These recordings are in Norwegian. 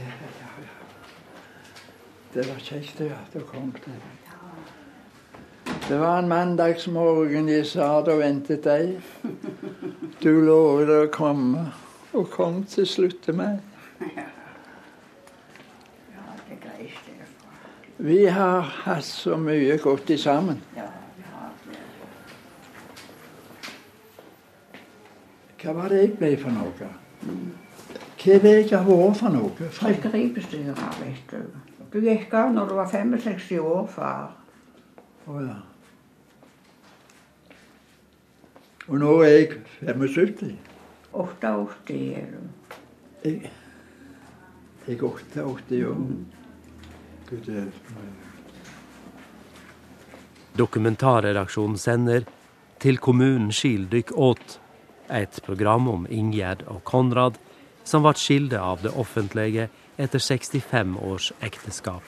det, ja, det var kjekt at du kom til. Det var en mandagsmorgen jeg sa da ventet deg. Du lovet å komme, og kom til slutt til meg. Vi har hatt så mye godt sammen. Hva var det jeg ble for noe? Hva er det jeg har vært for noe? Fiskeribestyrer, vet du. Du gikk av når du var 65 år, far. Å ja. Og nå er jeg 75. 88 er du. Jeg, jeg er 88 år. Gud, det Dokumentarredaksjonen sender Til kommunen skil dykk åt, et program om Ingjerd og Konrad, som ble skilde av det offentlige etter 65 års ekteskap.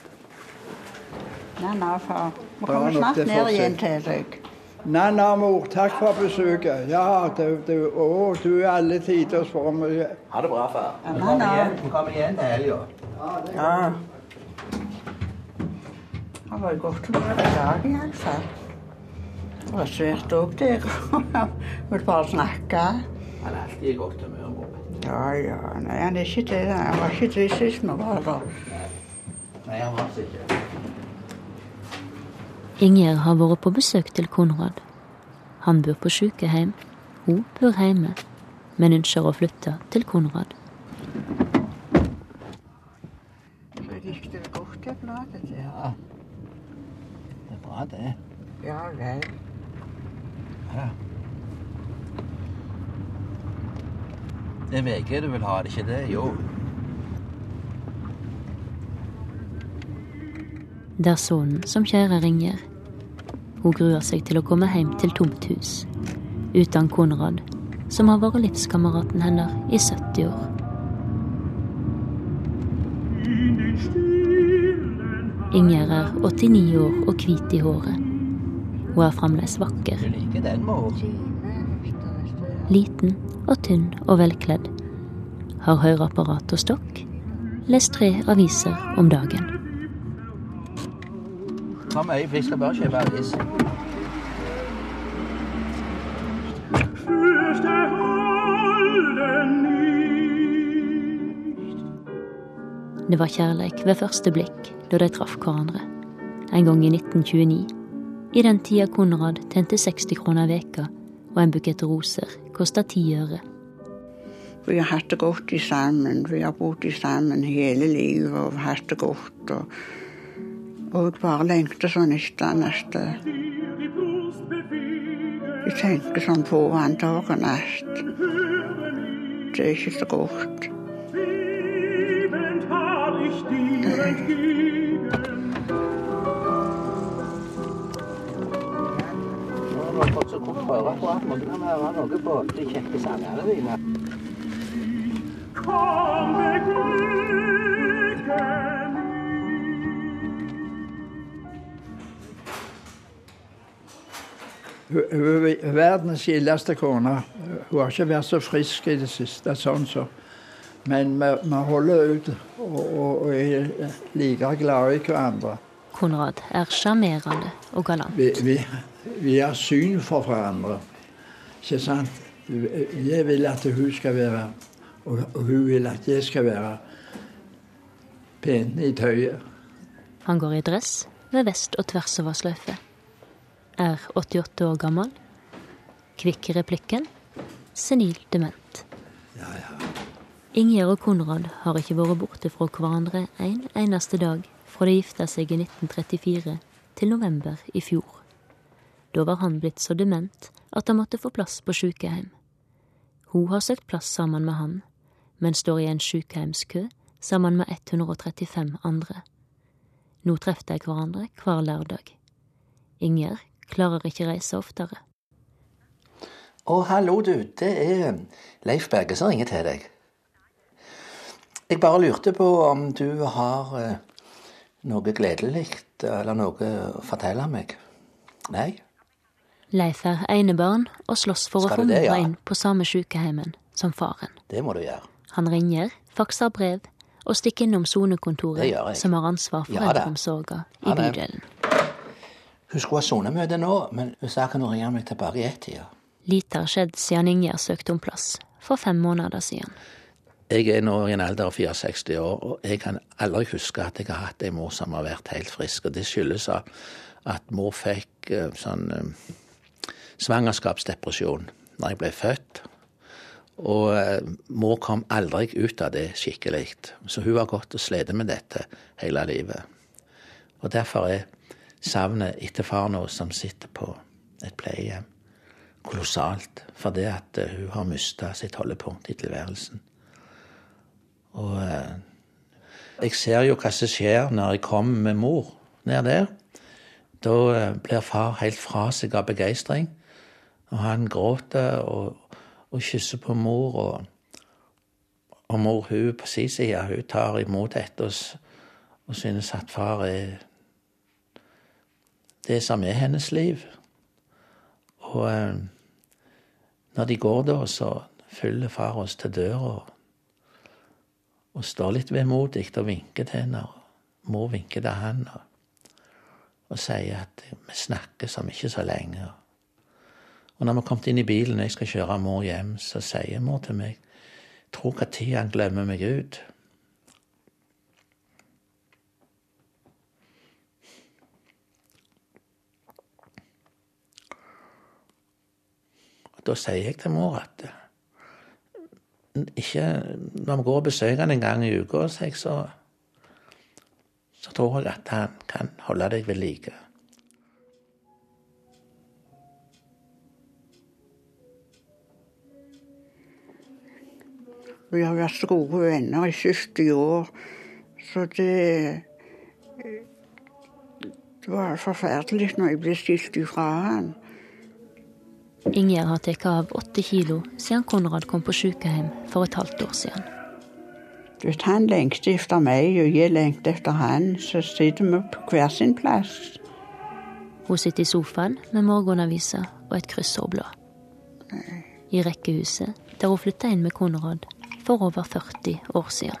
Nei, nei, far. Vi kommer snart ned igjen til deg. Nanna, mor, takk for besøket. Ja, du, du, å, du er alle tiders for meg. Ha det bra, far. Ja, Vi kommer igjen, vi kommer igjen til helga. Ja. Det var godt å være i dag, iallfall. Det var svært òg der. Vil bare snakke. Han er alltid i godt humør, mor. Ja, ja. Nei, han er ikke det. Han var ikke det sist vi var der. Nei, han var ikke. Ingjerd har vært på besøk til Konrad. Han bor på sykehjem, hun bor hjemme, men ønsker å flytte til Konrad. Så gikk det godt, det bladet. Ja. Det er bra, det. Ja vel. Ja. Det er VG du vil ha, det er ikke det? Jo. Det er sønnen som kjærer ringer. Hun gruer seg til å komme hjem til tomt hus, uten Konrad, som har vært livskameraten hennes i 70 år. Inger er 89 år og hvit i håret. Hun er fremdeles vakker. Du liker den, mor. Liten og tynn og velkledd. Har høreapparat og stokk. Les tre aviser om dagen. Kom øyeblikk, skal bare kjøpe avis. Det var kjærleik ved første blikk da de traff hverandre. En gang i 1929. I den tida Konrad tjente 60 kroner veka, og en bukett roser koster ti øre. Vi har hatt det godt i sammen. Vi har bodd i sammen hele livet og hatt det godt. Og, og jeg bare lengter sånn etter neste Jeg tenker sånn på han dag og natt. Det er ikke så godt. Nå har kom fått så at måtte kan høre noe på de kjekke sangene dine. Hun hun er verdens gildeste kone. Hun har ikke vært så frisk i det siste. sånn så. Men vi, vi holder ut og, og, og er like glade i hverandre. Konrad er sjarmerende og galant. Vi, vi, vi har syn for hverandre. Ikke sant? Jeg vil at hun skal være Og hun vil at jeg skal være pen i tøyet. Han går i dress ved vest og tvers over sløyfe. Er 88 år gammel. Kvikk i replikken. Senil dement. Ja, ja. Ingjerd og Konrad har ikke vært borte fra hverandre en eneste dag fra de gifta seg i 1934 til november i fjor. Da var han blitt så dement at han måtte få plass på sykehjem. Hun har søkt plass sammen med han, men står i en sykehjemskø sammen med 135 andre. Nå treffer de hverandre hver lørdag. Inger klarer ikke reise oftere. Å, hallo, du. Det er Leif Berge som ringer til deg. Jeg bare lurte på om du har eh, noe gledelig eller noe å fortelle meg. Nei? Leif er enebarn og slåss for Skal å få mora ja? inn på samme sykehjemmen som faren. Det må du gjøre. Han ringer, fakser brev og stikker innom sonekontoret, som har ansvar for ja, eldreomsorga i ja, bydelen. Hun skulle ha sonemøte nå, men hun sa hun ringe meg tilbake i ett-tida. Lite har skjedd siden Ingjerd søkte om plass, for fem måneder siden. Jeg er nå i en alder av 64 år, og jeg kan aldri huske at jeg har hatt en mor som har vært helt frisk. Og det skyldes at mor fikk eh, sånn eh, svangerskapsdepresjon når jeg ble født. Og eh, mor kom aldri ut av det skikkelig. Så hun har gått og slitt med dette hele livet. Og derfor er savnet etter far nå, som sitter på et pleiehjem, kolossalt. For det at hun har mista sitt holdepunkt i tilværelsen. Og eh, jeg ser jo hva som skjer når jeg kommer med mor ned der. Da eh, blir far helt fra seg av begeistring. Og han gråter og, og kysser på mor. Og, og mor hun på sin side hun tar imot dette og, og synes at far er det som er hennes liv. Og eh, når de går da, så følger far oss til døra og står litt vemodig og vinker til henne. Mor vinker til han og sier at vi snakkes om ikke så lenge. Og når vi har kommet inn i bilen og jeg skal kjøre mor hjem, så sier mor til meg Tro hva tid han glemmer meg ut. Og da sier jeg til mor at ikke Når vi går og besøker han en gang i uka så, så tror jeg at han kan holde deg ved like. Vi har vært så gode venner i 70 år, så det Det var forferdelig når jeg ble skilt ifra han. Ingjerd har tatt av åtte kilo siden Konrad kom på sykehjem for et halvt år siden. Hvis Han lengter etter meg, og jeg lengter etter han. Så sitter vi på hver sin plass. Hun sitter i sofaen med morgenavisa og et kryssordblad. I rekkehuset der hun flytta inn med Konrad for over 40 år siden.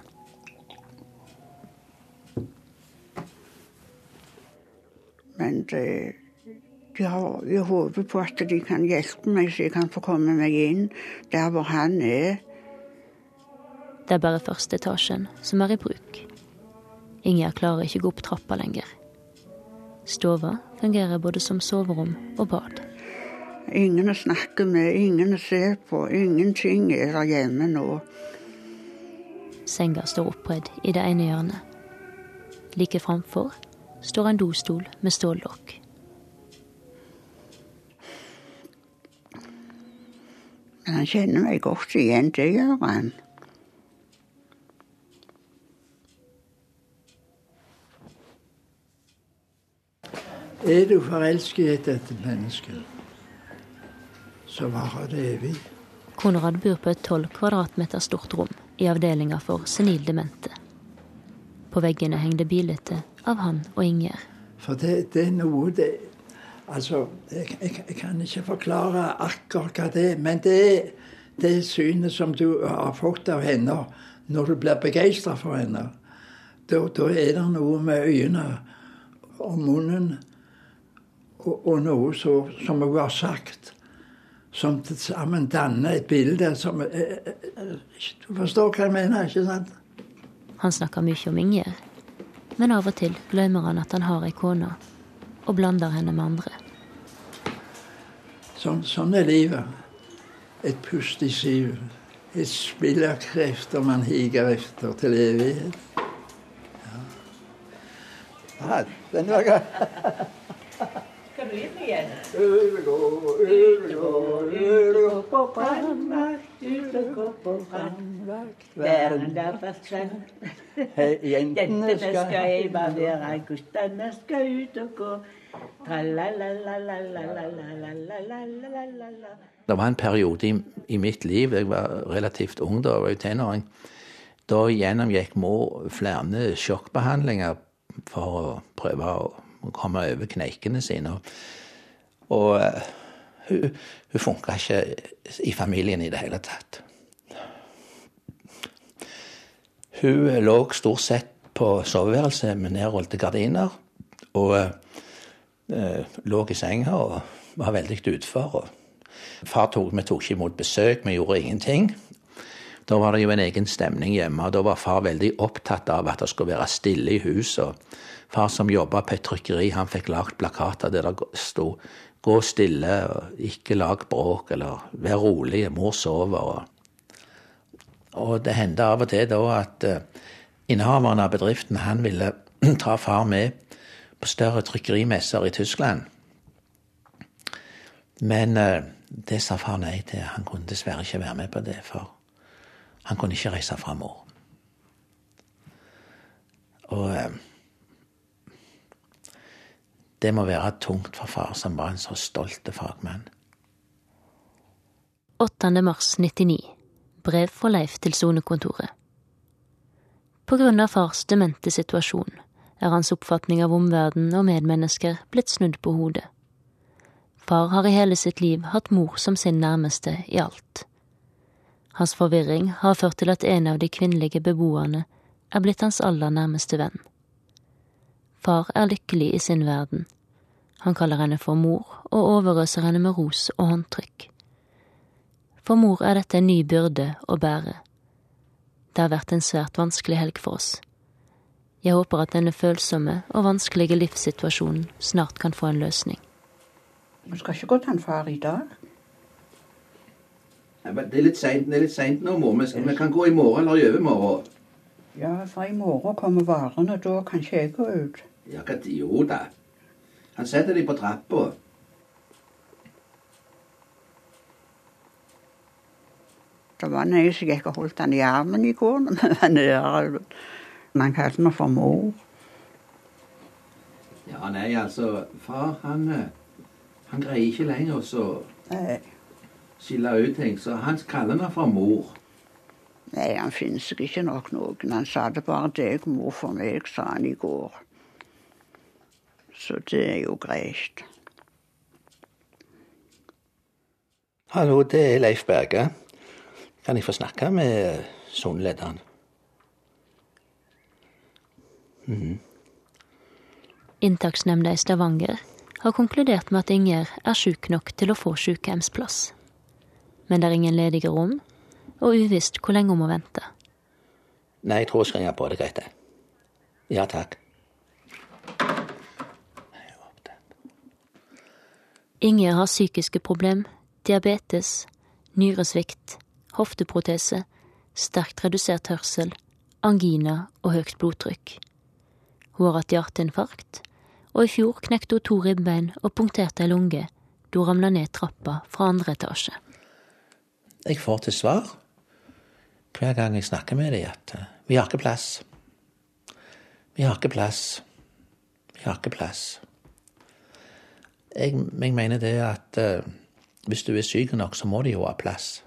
Men det jeg håper på at de kan hjelpe meg, så jeg kan få komme meg inn der hvor han er. Det er bare første etasjen som er i bruk. Ingjerd klarer ikke gå opp trappa lenger. Stova fungerer både som soverom og bad. Ingen å snakke med, ingen å se på, ingenting er der hjemme nå. Senga står oppredd i det ene hjørnet. Like framfor står en dostol med stållokk. Men han kjenner meg godt igjen, det gjør han. Er du forelsket i dette mennesket, så varer det evig. Konrad bor på et tolv kvadratmeter stort rom i avdelinga for senildemente. På veggene henger det bilder av han og Ingjerd. For det, det er noe det Altså, jeg, jeg, jeg, kan ikke forklare akkurat hva det er, men det er det synet som du har fått av henne når du blir begeistra for henne. Da, da, er det noe med øynene og munnen og, og noe så, som hun har sagt, som til sammen danner et bilde som eh, eh, Du forstår hva jeg mener, ikke sant? Han snakker mye om Ingjerd, men av og til glemmer han at han har ei kone og blander henne med andre. Sånn, sånn er livet. Et pust i siv. Et spill av krefter man higer etter til evighet. Ja. den var gøy. Skal du inn igjen? Ulegå, ulegå, ulegå på brannvakt, ulegå på brannvakt. Verden er forsvant. Jentene skal hjem guttene skal ut og gå. Det var en periode i, i, mitt liv, jeg var relativt ung da, jeg var jo tenåring. Da gjennomgikk mor flere sjokkbehandlinger for å prøve å komme over kneikene sine. Og og hun, hun funka ikke i familien i det hele tatt. Hun lå stort sett på soveværelset med nedrullede gardiner. Og eh, lå i senga og var veldig utfor. Far tok, vi tok ikke imot besøk, vi gjorde ingenting. Da var det jo en egen stemning hjemme, og da var far veldig opptatt av at det skulle være stille i huset. Far som jobba på et trykkeri, han fikk lagd plakater der det sto 'Gå stille', 'Ikke lag bråk', eller 'Vær rolig', 'Mor sover'. Og, og det hendte av og til da at uh, innehaveren av bedriften han ville ta far med på større trykkerimesser i Tyskland. Men uh, det sa far nei til. Han kunne dessverre ikke være med på det, for han kunne ikke reise fra mor. Og uh, det må være tungt for far, som var en så stolt fagmann. 8. mars 99. Brev fra Leif til sonekontoret. På grunn av fars demente situasjon er hans oppfatning av omverdenen og medmennesker blitt snudd på hodet. Far har i hele sitt liv hatt mor som sin nærmeste i alt. Hans forvirring har ført til at en av de kvinnelige beboerne er blitt hans aller nærmeste venn. Far er lykkelig i sin verden. Han kaller henne for mor og overøser henne med ros og håndtrykk. For mor er dette en ny byrde å bære. Det har vært en svært vanskelig helg for oss. Jeg håper at denne følsomme og vanskelige livssituasjonen snart kan få en løsning. Vi skal ikke gå til en far i dag. Ja, det er litt seint nå, mor. Vi, vi kan gå i morgen eller i overmorgen. Ja, for i morgen kommer varene. Da kan ikke jeg gå ut. Ja, hva Jo da. Han setter de på trappa. Det var en som gikk og holdt han i armen i går. Man kalte meg for mor. Ja, nei, altså Far, han, eh, han greier ikke lenger å skille ut ting, så han kaller meg for mor. Nei, han finnes ikke nok noen. Han sa det bare deg, mor, for meg, sa han i går. Så det er jo greit. Hallo, det er Leif Berge. Kan jeg få snakke med sonelederen? Mm. Inntaksnemnda i Stavanger har konkludert med at Inger er sjuk nok til å få sykehjemsplass. Men det er ingen ledige rom, og uvisst hvor lenge hun må vente. Nei, jeg tror jeg skal ringe på. Det greit, det. Ja takk. Inger har psykiske problem, diabetes, nyresvikt, hofteprotese, sterkt redusert hørsel, angina og høyt blodtrykk. Hun har hatt hjerteinfarkt, og i fjor knekte hun to ribbein og punkterte ei lunge da hun ramla ned trappa fra andre etasje. Jeg får til svar hver gang jeg snakker med dem, at eh, vi har ikke plass. Vi har ikke plass. Vi har ikke plass. Jeg, jeg mener det at uh, hvis du er syk nok, så må de jo ha plass.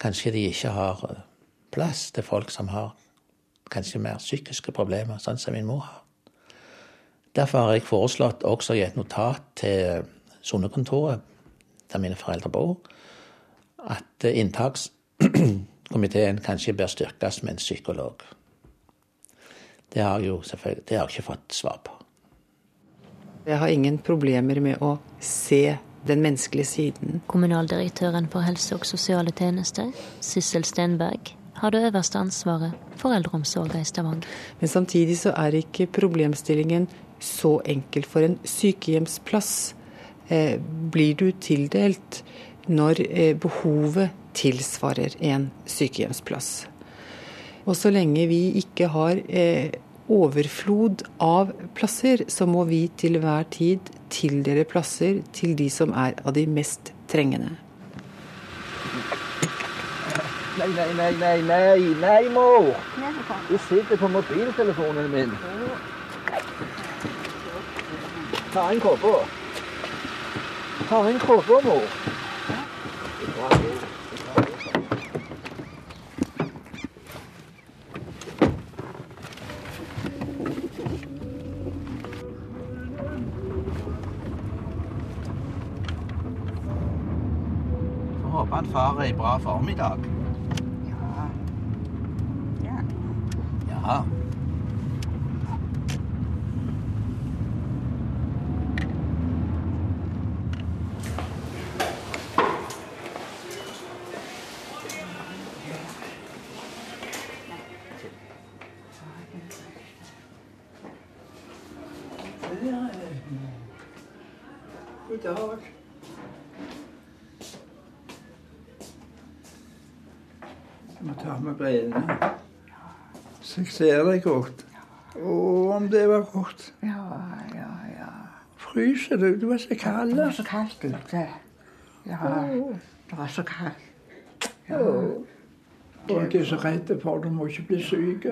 Kanskje de ikke har eh, plass til folk som har kanskje mer psykiske problemer, sånn som min mor har. Derfor har jeg foreslått også i et notat til sonekontoret der mine foreldre bor, at inntakskomiteen kanskje bør styrkes med en psykolog. Det har jeg jo selvfølgelig det har jeg ikke fått svar på. Jeg har ingen problemer med å se den menneskelige siden. Kommunaldirektøren for helse- og sosiale tjenester, Sissel Stenberg, har det øverste ansvaret for eldreomsorga i Stavanger. Men samtidig så er ikke problemstillingen så enkel. For en sykehjemsplass eh, blir du tildelt når eh, behovet tilsvarer en sykehjemsplass. Og så lenge vi ikke har eh, overflod av plasser, så må vi til hver tid tildele plasser til de som er av de mest trengende. Nei, nei, nei, nei, nei, nei, mor. Du sitter på mobiltelefonen min. Ta en kåpe. Ta en kåpe, mor. Får håpe at far er i bra form i dag. Ja. ja. Ja. God brillene. Så jeg ser deg godt. Og om det var godt. Ja, ja, ja. Fryser du? Du er så kald. Det var så kaldt ute. Ja, det var så kaldt. Ja. Og jeg er så redd for du må ikke bli syk.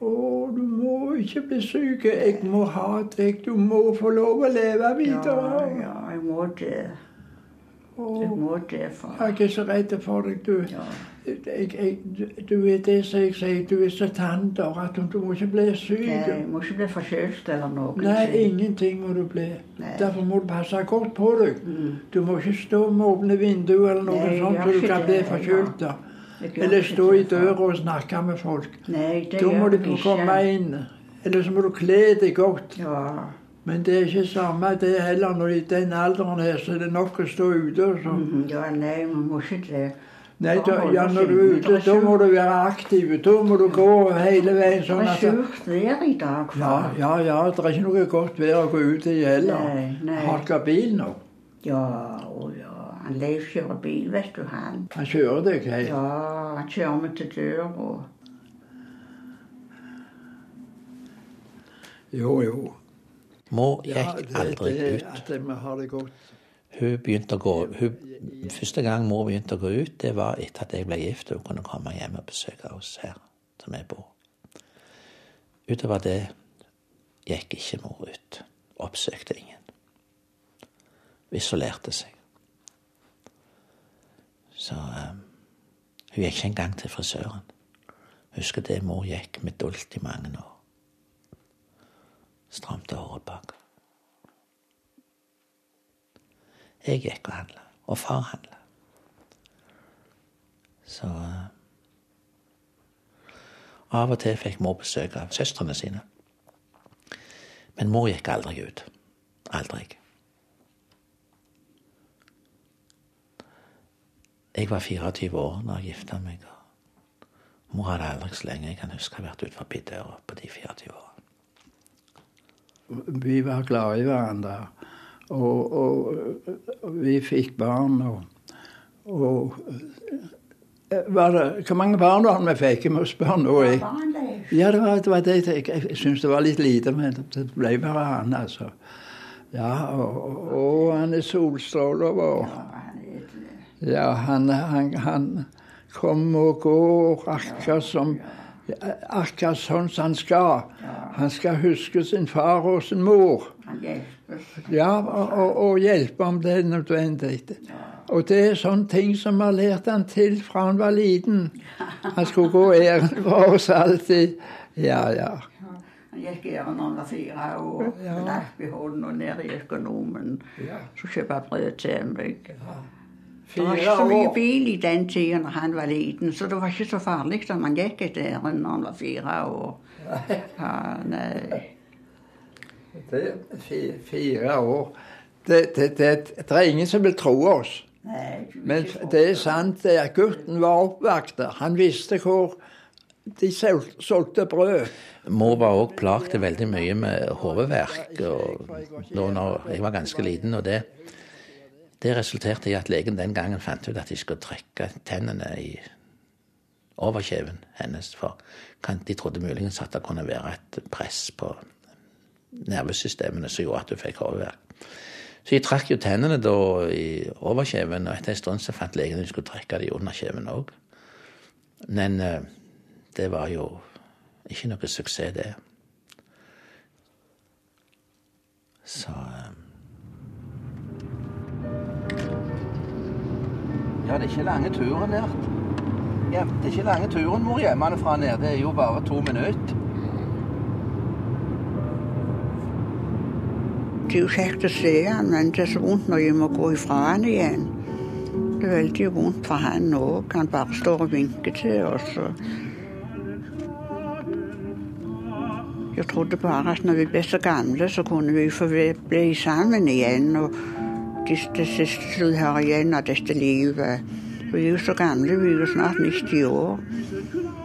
Å, du må ikke bli syk. Jeg må ha deg. Du må få lov å leve videre. ja, ja jeg må det. Jeg må det, for jeg er så redd for deg, du. ja. Jeg, jeg, du- er det som jeg sier, du er så tander at du må ikke bli syk. Nei, må ikke bli forkjølt eller noe. Nei, ingenting må du bli. Nei. Derfor må du passe godt på deg. Mm. Du må ikke stå med åpne vinduer eller noe Nei, sånt, så du kan bli forkjølt. Eller stå i døra og snakke med folk. Nei, det Da må du komme inn. Eller så må du kle deg godt. Ja, Men det er ikke samme det heller. Når i den alderen her, så er det nok å stå ute. og Så. mhm, ja, nei, man må ikke det. Nei, da, ja, når du er ute. da må du være aktiv. Da må du gå hele veien Det sånn er at surt vær i dag, Ja, far. ja, ja. Det er ikke noe godt vær å gå ut i heller. Har dere bil nå? Ja, å ja. Han Leif kjører bil, vet du, han. Han kjører deg helt? Ja, han kjører meg til døra. Jo, jo. Mor Ja, aldri det- aldri det- ut. At vi har det godt. Hun begynte å gå hun, Første gang mor begynte å gå ut, det var etter at jeg ble gift og hun kunne komme hjem og besøke oss her som jeg bor. Utover det gikk ikke mor ut. Oppsøkte ingen. Isolerte seg. Så um, hun gikk ikke engang til frisøren. Husker det mor gikk med dult i mange år. Stramte håret bak. Jeg gikk og handla, og far handla. Så eh, Av og til fikk mor besøk av søstrene sine. Men mor gikk aldri ut. Aldri. Jeg var 24 år da jeg gifta meg. Mor hadde aldri så lenge jeg kan huske vært ut forbi døra på de 24 årene. Vi var glade i hverandre. Og, og, vi fikk barn. Og, og eh, var det, Hvor mange barn var det vi fikk? Jeg må spørre nå. Jeg. Ja, det var, det var det. Jeg, jeg, syns det var litt lite, men det ble bare han, altså. Ja, og, og, han er solstråler vår. Ja, han han, han, kommer og går akkurat som Akkurat sånn som han skal. Han skal huske sin far og sin mor. Han. Ja, og, og, hjelpe om det er nødvendig. Og det er sånne ting som vi har lært han til fra han var liten. Han skulle gå ærend for oss alltid. Ja, ja. Han gikk ærend når han var fire år. Ja. Knapp i hånden og ned i økonomen. Så kjøpte brød til meg. Det var ikke så mye bil i den tida når han var liten, så det var ikke så farlig som man gikk et ærend når han var fire år. Ja, nei. Det er fire år. Det, det, det, det er ingen som vil tro oss. nei Men det er sant det at gutten var oppvakt. Han visste hvor de solgte brød. Mor var òg plaget veldig mye med hodeverk da jeg var ganske liten. og det, det resulterte i at legen den gangen fant ut at de skulle trekke tennene i overkjeven hennes. For de trodde muligens at det kunne være et press på nervesystemene som gjorde at hun fikk hodeverk. Så jeg trakk jo tennene da i overkjeven, og etter en stund så fant legen at hun skulle trekke dem under kjeven òg. Men eh, det var jo ikke noe suksess, det. Så eh, Ja, det er ikke lange turen der. Ja, det er ikke lange turen mor hjemmefra ned. Det er jo bare to minutter. Det er jo kjekt å se han, men det er så vondt når jeg må gå ifra han igjen. Det er veldig vondt for han òg. Han bare står og vinker til oss. Jeg trodde bare at når vi ble så gamle, så kunne vi få bli sammen igjen. Og det, siste vi har igjen av dette livet. Vi er jo så gamle, vi er jo snart 90 år.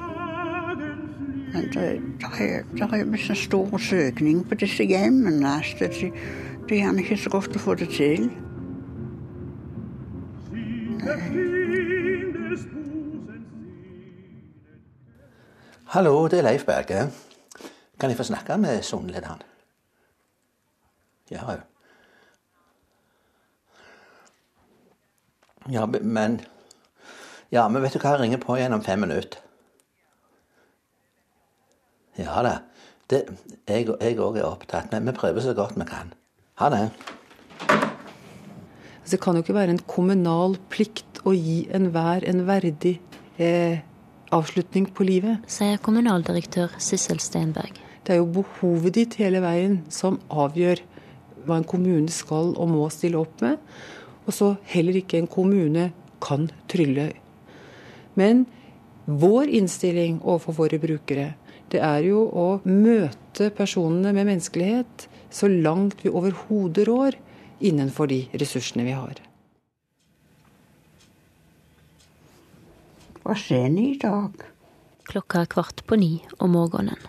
Men det, det det er så stor søkning på disse hjemmene. Det, det, det er gjerne ikke så godt å få det til. Hallo, det er Leif Berge. Kan jeg få snakke med sonelederen? Ja, Ja, men Ja, men vet du hva, jeg ringer på igjen om fem minutter. Ja da. Det, jeg òg er opptatt, men vi prøver så godt vi kan. Ha det. Altså, det kan jo ikke være en kommunal plikt å gi enhver en verdig eh, avslutning på livet. Sier kommunaldirektør Sissel Steinberg. Det er jo behovet ditt hele veien som avgjør hva en kommune skal og må stille opp med. Og så heller ikke en kommune kan trylle. Men vår innstilling overfor våre brukere, det er jo å møte personene med menneskelighet så langt vi overhodet rår innenfor de ressursene vi har. Hva skjer i dag? Klokka er kvart på ni om morgenen.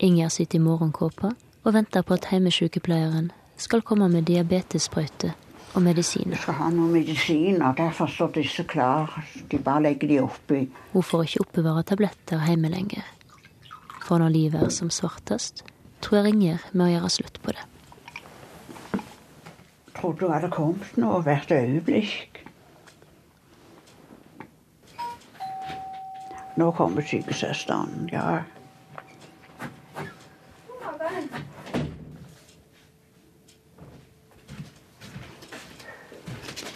Inger sitter i morgenkåpa og venter på at hjemmesykepleieren skal komme med diabetessprøyte og medisiner. Jeg skal ha noen medisiner, derfor står disse klar. De bare legger de oppi. Hun får ikke oppbevare tabletter hjemme lenger. For når livet er som svartest, tror jeg ringer med å gjøre slutt på det. Trodde du hadde kommet nå hvert øyeblikk. Nå kommer sykesøsteren, ja.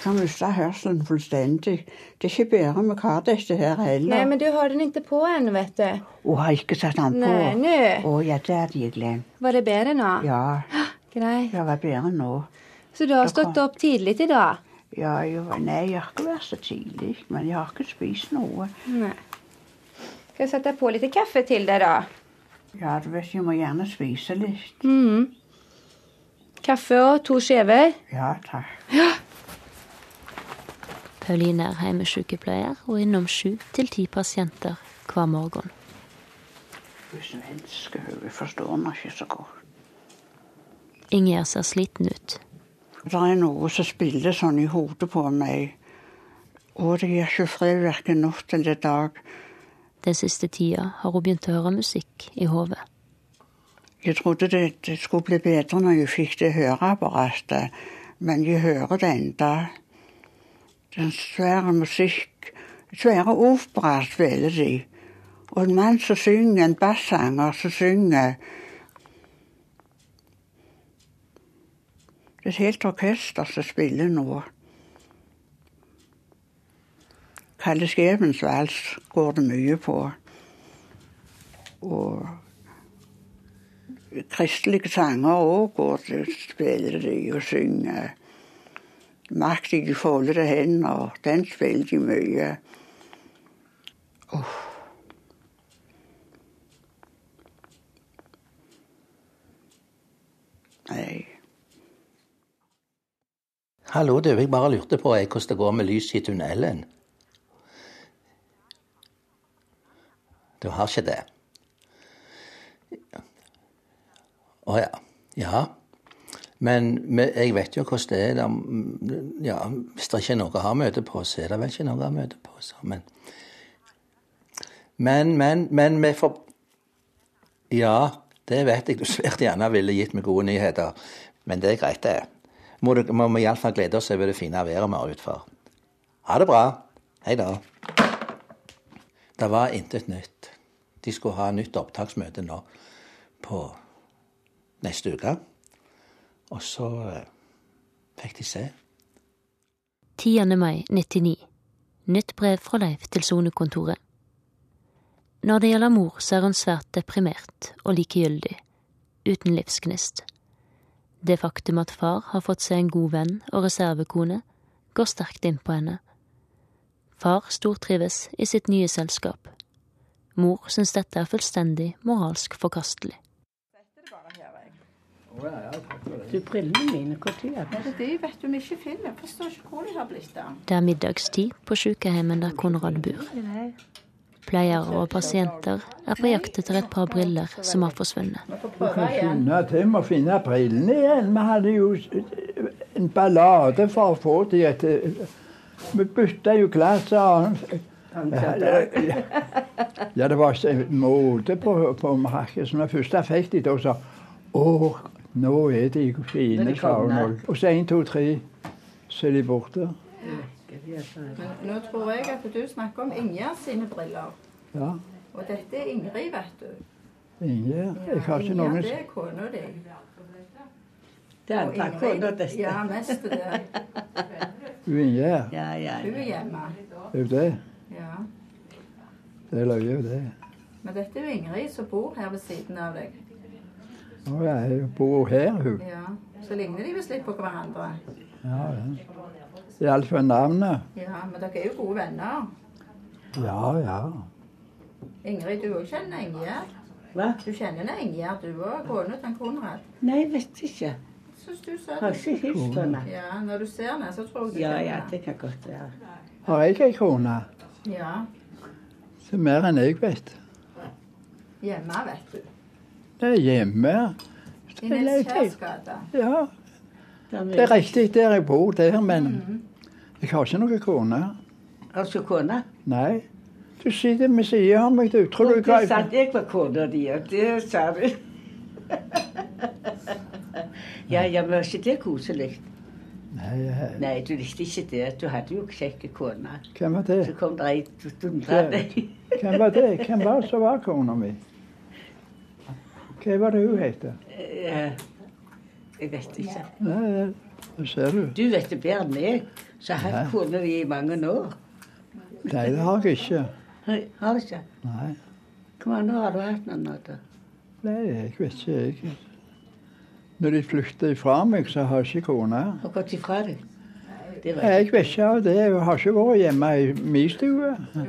Kan miste hørselen fullstendig. Det er ikke bedre med hva dette her heller. Nei, men du har den ikke på ennå, vet du. Hun har ikke satt den på. Nei, nå. Å ja, det hadde jeg glemt. Var det bedre nå? Ja, Greit. det var bedre nå. Så du har stått opp tidlig til da? Ja, jo, nei, jeg har ikke vært så tidlig, men jeg har ikke spist noe. Nei. Skal jeg sette på litt kaffe til deg, da? Ja, du vet, jeg må gjerne spise litt. Mm. Kaffe og to skjever? Ja, takk. Pauline er hjemmesykepleier og innom sju til ti pasienter hver morgen. Hvis er svensk, hun forstår meg ikke så godt. Inger ser sliten ut. Det er noe som spiller sånn i hodet på meg. Og det gir ikke fred verken natt eller dag. Den siste tida har hun begynt å høre musikk i hodet. Jeg trodde det, det skulle bli bedre når jeg fikk det høreapparatet, men jeg hører det enda. Den svære musikk, svære opera spiller de. Og en mann som synger, en bassanger som synger. Det er et helt orkester som spiller nå. Kalle Skjebens vals går det mye på. Og kristelige sanger òg går det, spiller de og synger. De foldede hender, den spiller de mye. Uff. Nei. Hallo, du. Jeg bare lurte på hvordan det går med lyset i tunnelen. Du har ikke det? Å ja. Ja. Men jeg vet jo hvordan det er. Mm, ja, hvis det ikke er noe å ha møte på, så er det vel ikke noe å ha møte på. Så. Men, men, men, men vi får Ja, det vet jeg du svært gjerne ville gitt meg gode nyheter. Men det er greit, det. Må, du, må vi iallfall glede oss over det fine været vi har utfor. Ha det bra. Hei da. Det var intet nytt. De skulle ha nytt opptaksmøte nå på neste uke. Og så eh, fikk de se. 10. mai 99. Nytt brev fra Leif til sonekontoret. Når det gjelder mor, så er hun svært deprimert og likegyldig, uten livsgnist. Det faktum at far har fått seg en god venn og reservekone, går sterkt inn på henne. Far stortrives i sitt nye selskap. Mor syns dette er fullstendig moralsk forkastelig. Å, ja, ja, takk for det. Du, brillene mine, når er Det de vet du vi ikke finner. Jeg forstår ikke hvor de har blitt av. Det er middagstid på sykehjemmet der Konrad bor. Pleiere og pasienter er på jakt etter et par briller som har forsvunnet. Skynde til med å finne brillene igjen. Vi hadde jo en ballade for å få de etter Vi bytta jo glass og Ja, det var ikke en måte på, på markedet. Når når først fikk de, da sa Å, nå er de fine, sa hun. Og så én, to, tre, så er de borte. Men nå tror jeg at du snakker om Ingjerd sine briller. Ja. Og dette er Ingrid, vet du. Ingjerd. Jeg har ikke Ingjerd, noen det er kona di. Det er Og kona Ingrid- for det. Ja, mest det. Hun Ingjerd. Ja, ja. Hun er hjemme. Det er jo det. Ja. Det er løye, det. Men dette er jo Ingrid som bor her ved siden av deg. Å, jeg bor her, hun. Ja. Så ligner de visst litt på hverandre. Ja, ja. Iallfall navnet. Ja, Men dere er jo gode venner. Ja, ja. Ingrid, du òg kjenner Ingjerd. Hva? Du kjenner henne Ingjerd, du òg. Kona til Konrad. Nei, vet ikke. Syns du sa Har ikke hilst henne. Ja, når du ser henne, så tror jeg du Ja, kjenner ja, det kan godt være. Har jeg ei kone? Ja. Så mer enn jeg vet. Hjemme, vet du. Det er hjemme. I Nils Kjærs gate. Ja, det er riktig der jeg bor der, men jeg har ikke noen kone. Har du kone? Nei. Du sitter ved siden av meg, du. Tror du Det hva sant, jeg var kona di, og det sa du. Ja, ja, men var ikke det koselig? Nei, jeg- Nei, du likte ikke det. Du hadde jo kjekke kone. hvem var Så det? kom det ei dundrende. Hvem var det? Hvem var det som var kona mi? Hva var det hun het? Eh, Jeg vet ikke. Nei, det- det ser du. Du vet det bedre enn meg, så har jeg kone di i mange år. Nei, det har jeg ikke. Har du ikke? Nei, Hvor mange år har du hatt da? Nei jeg vet ikke. Jeg. Når de flykter ifra meg, så har jeg ikke kone. Har gått ifra deg? Jeg vet ikke av det. Jeg har ikke vært hjemme i min stue. Du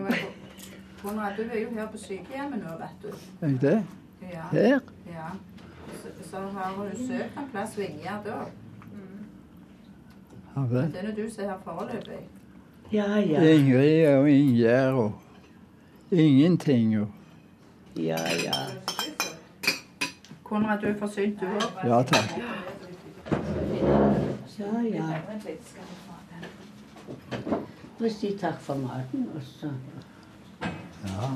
Konrad, du er jo her på sykehjemmet nå, vet du. Er jeg det? Ja. Her? ja. Så, så har hun søkt en plass ved Ingjerd òg. Ja vel. Det er du som er her foreløpig. Ja, ja. Ingrid og Ingjerd og ingenting. Og. Ja, ja. Konrad, du er forsynt, du òg. Ja takk. Ja, ja. Vi si takk for maten, og så Ja.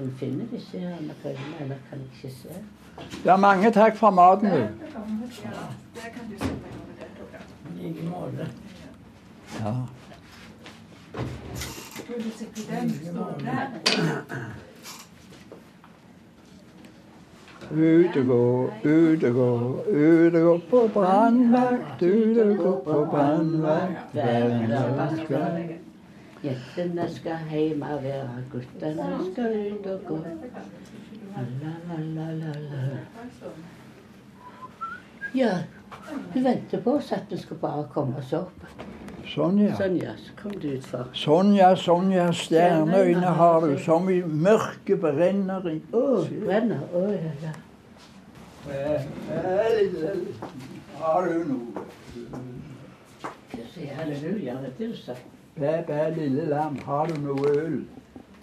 vi finner disse her med brillene, eller kan jeg ikke se. ja, mange takk for maten. I like måte. Ja. Ut og gå, ut og gå, ut og gå på brannvakt, ut og gå på brannvakt. Hver Jentene skal hjemme være, guttene skal ut og gå. La, la, la, la, la. Ja, du venter på oss at vi skal bare komme oss opp. Sonja. ja. Sånn, så kom du utfor. Sonja, Sonja, stjerneøyne har du, som i mørket brenner i. Å, brenner. Å, ja, ja. Har du noe? Jeg halleluja, det er det du sa. Bæ, bæ, lille lam, har du noe øl?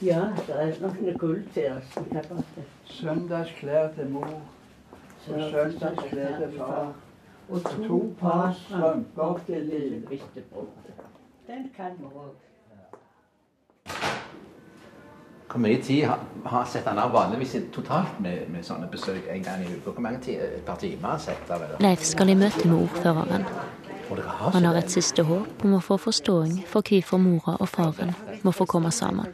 Ja, det er nok noe gull til oss. Vi kan bare- Søndagsklær til mor, og søndagsklær til far. Og To par strømper til lille. bistebror. Den kan vi òg. Hvor mye tid har, har setter han av vanligvis totalt med, med sånne besøk en gang i uka? Hvor mange ti, et par timer setter av? eller? Leif skal i møte med ordføreren. Han har et siste håp om å få forståing for hvorfor mora og faren må få komme sammen.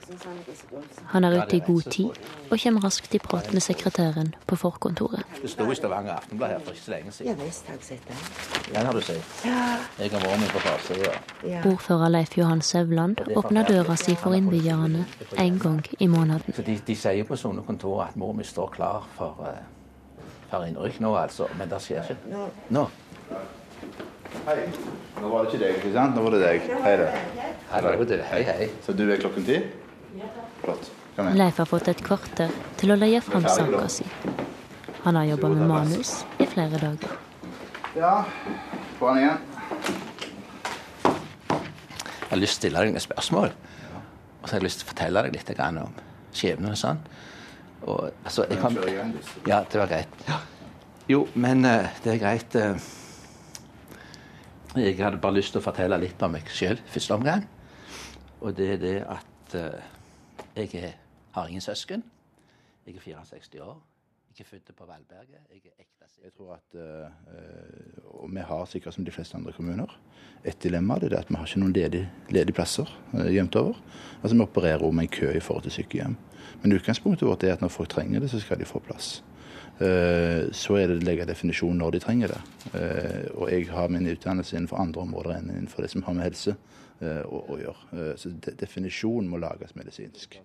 Han er ute i god tid og kommer raskt i prat med sekretæren på forkontoret. Det sto i Stavanger Aftenblad her for ikke så lenge Ja visst har jeg sett den. Den har du sett. Jeg har vært med på forsida. Ja. Ordfører Leif Johan Sevland åpner døra si for innbyggerne en gang i måneden. For de, de sier på sånne kontorer at mor mi står klar for, eh, for innrykk nå, altså. Men det skjer ikke. Nå. Hei. Nå var det ikke deg, ikke sant? Nå var det deg. Hei, da. Hallo, du. Hei, hei. Så du er klokken ti? Flott. Kom igjen. Leif har fått et kvarter til å leie fram saka si. Han har jobba med manus i flere dager. Ja, på'n igjen. Jeg har lyst til å stille deg noen spørsmål. Og så har jeg lyst til å fortelle deg litt om skjebnen og sånn. Og, altså, jeg kan... Ja, det var greit. Jo, men eh, det er greit. Jeg hadde bare lyst til å fortelle litt om meg sjøl første omgang. Og det er det at eh, jeg er, har ingen søsken. Jeg er 64 år. Jeg er født på Valberget. Jeg er ekte Jeg tror at, eh, og vi har sikkert som de fleste andre kommuner, et dilemma. Det er at vi har ikke noen ledige, ledige plasser eh, jevnt over. Altså Vi opererer om en kø i forhold til sykehjem. Men utgangspunktet vårt er at når folk trenger det, så skal de få plass. Eh, Så er det å legge definisjonen når de trenger det. Eh, Og jeg har min utdannelse innenfor andre områder enn innenfor det som har med helse eh, å, gjøre. Så definisjonen må lages medisinsk.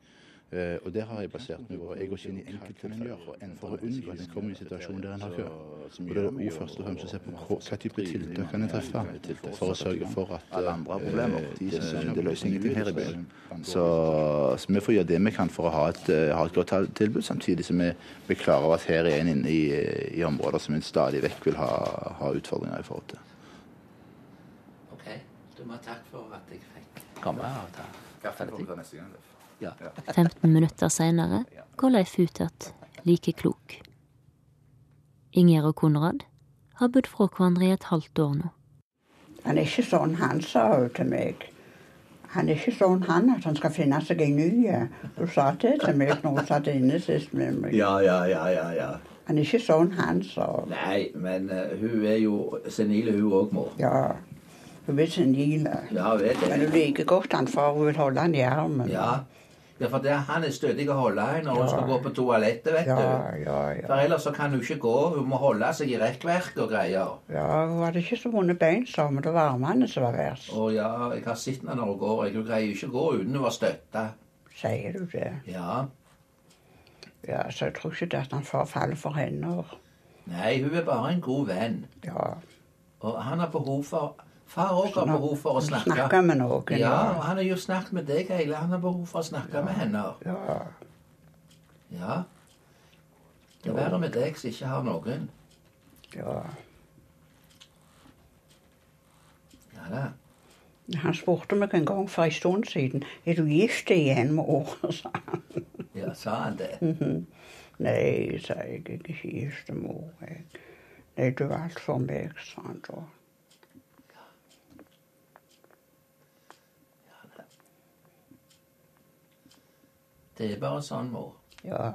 Eh, og det har jeg basert meg på Jeg går ikke inn i enkelttilfeller for å unngå at en kommer i en situasjon der en har kø. Og det er også først og fremst å se på hva, hva type tiltak kan en treffe for å sørge for at alle andre har problemer. De som det løser ingenting her i byen. Så, så vi får gjøre det vi kan for å ha et, eh, ha et godt tilbud, samtidig som vi blir klar over at her er en inne i, i områder som en stadig vekk vil ha, ha utfordringer i forhold til. OK. Du må ha takk for at jeg fikk komme og ta fortelle ting. Ja. 15 minutter seinere går Leif ut igjen like klok. Ingjerd og Konrad har bodd fra hverandre i et halvt år nå. Han er ikke sånn han sa hun til meg. Han er ikke sånn han at han skal finne seg en ny. Hun sa det til meg når hun satt inne sist med meg. Ja, ja, ja, ja, ja. Han er ikke sånn han sa. Nei, men uh, hun er jo senil, hun òg, mor. Ja, hun er senil. Ja, vet Men det. du liker godt han far, hun vil holde han i armen. Ja. Ja, for det, han er stødig å holde i når hun skal gå på toalettet, vet ja, du. ja. For ja. ellers så kan hun ikke gå. Hun må holde seg i rekkverk og greier. Ja, hun hadde ikke så vonde bein, sa hun, det var armene som var verst. Å ja, jeg har sett henne når hun går. Hun greier ikke å gå uten å være støtta. Sier du det? Ja. Ja, så jeg tror ikke det at han forfaller for henne. Nei, hun er bare en god venn. Ja, Og han har behov for Far òg har behov for å snakke. snakke med noen. Ja, og han har jo snakket med deg hele. Han har behov for å snakke med henne. ja. Ja. Det er verre med deg som ikke har noen. ja. Ja da. Han spurte meg en gang for en stund siden er du gift igjen, mor. sa han. Ja, sa han det? Nei, sa jeg, jeg er ikke gift, mor. Jeg. Nei, du er alt for meg, sa han da. Det er bare sånn, mor. Ja.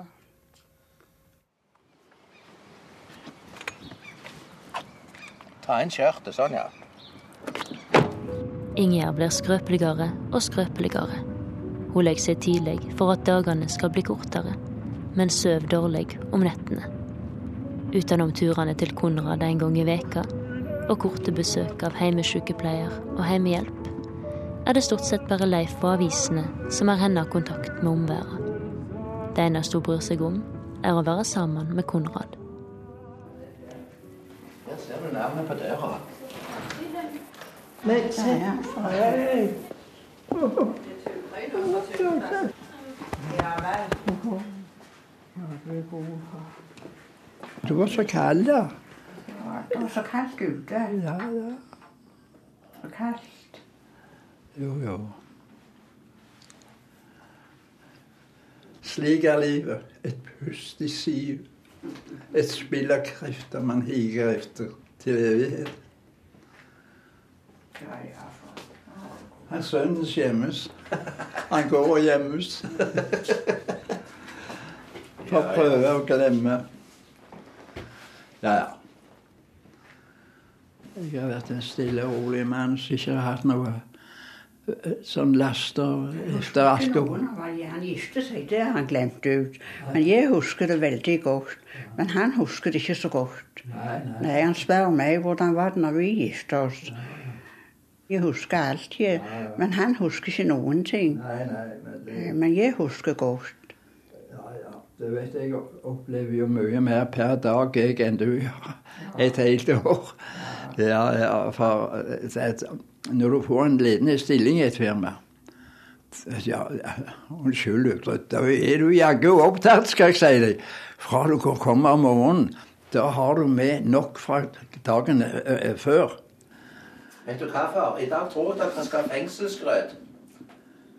Ta inn skjørtet, sånn, ja. Ingjerd blir skrøpeligere og skrøpeligere. Hun legger seg tidlig for at dagene skal bli kortere, men sover dårlig om nettene. Utenom turene til Konrad en gang i veka og korte besøk av heimesykepleier og heimehjelp, er det stort sett bare Leif og avisene som har henne kontakt med omverdenen. Det eneste hun bryr seg om, er å være sammen med Konrad. Der ser du navnet på døra. Du var så kald, da. Det var så kaldt ute. Ja, ja. Så kaldt. Jo, jo. Slik er livet. Et pust i siv. Et spill av krefter man higer etter til evighet. Han sønnen skjemmes. Han går og gjemmes. For å prøve å glemme. Ja, ja. Jeg har vært en stille og rolig mann som ikke har hatt noe sånn laster etter alkohol. Han giftet seg, det har han glemt ut. Men jeg husker det veldig godt. Men han husker det ikke så godt. Nei, Han spør meg hvordan var det når vi gifta oss. Jeg husker alt, jeg. Men han husker ikke noen ting. Nei, nei, men det, Men jeg husker godt. ja, ja. Det vet jeg opplever jo mye mer per dag jeg enn du gjør. Et helt år. Ja, ja, for eh, når du får en ledende stilling i et firma ja, Unnskyld da er du jaggu opptatt, skal jeg si deg. Fra du kommer om morgenen Da har du med nok fra dagen eh, før. Vet du hva, far? I dag tror jeg at vi skal ha fengselsgrøt.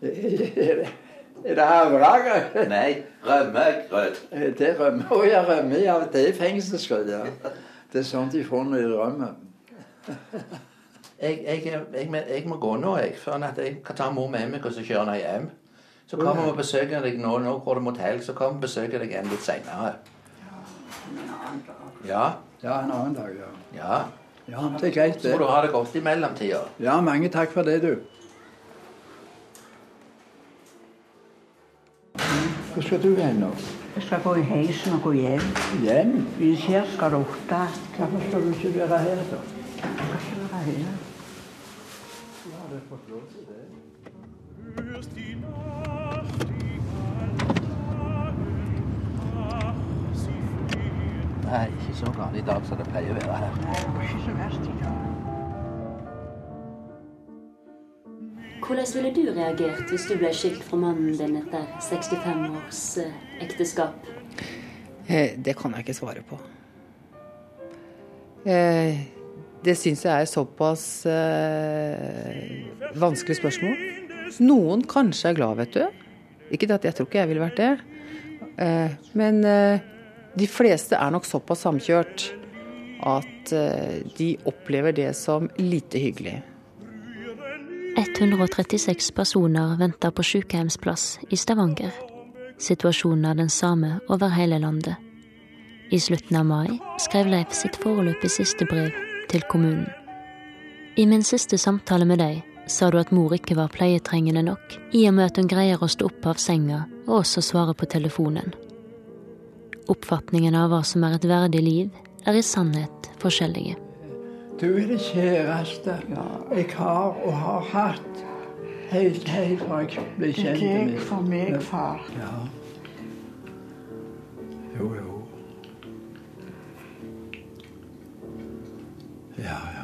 Er det havregrøt? Nei, rømmegrøt. Det er rømme. Å ja, rømme. Ja, det er fengselsgrøt, ja. Det er sånt de får når de rømmer. Jeg, jeg, jeg, jeg, jeg må gå nå, jeg. For at jeg kan ta mor med meg og så kjøre henne hjem. Så kommer vi og besøker deg nå. Nå går det mot helg, så kommer vi og besøker deg igjen litt seinere. Ja. Ja, en annen dag, ja. Ja. Ja, det er greit, det. Så må du ha det godt i mellomtida. Ja, mange takk for det, du. Hvor skal du hen nå? Jeg skal gå i heisen og gå hjem. Hjem? Hvis her skal kirka åtte. Hvorfor skal du ikke være her, da? Jeg skal ikke være her. Nei, ikke så galt i dag som det pleier å være her. Nei, det var ikke så verst i dag. Hvordan ville du reagert hvis du ble skilt fra mannen din etter 65 års eh, ekteskap? Eh, Det kan jeg ikke svare på. Eh, Det syns jeg er såpass eh, vanskelig spørsmål. Noen kanskje er glad, vet du. Ikke det at jeg tror ikke jeg ville vært det. Eh, Men eh, de fleste er nok såpass samkjørt at eh, de opplever det som lite hyggelig. 136 personer venter på sykehjemsplass i Stavanger. Situasjonen er den samme over hele landet. I slutten av mai skrev Leif sitt foreløpig siste brev til kommunen. I min siste samtale med deg sa du at mor ikke var pleietrengende nok, i og med at hun greier å stå opp av senga og også svare på telefonen. Oppfatningen av hva som er et verdig liv, er i sannhet forskjellige. Du er det kjæreste jeg har og har hatt helt, helt fra jeg ble Det kjent med deg for meg, far. Ja. Ja, ja.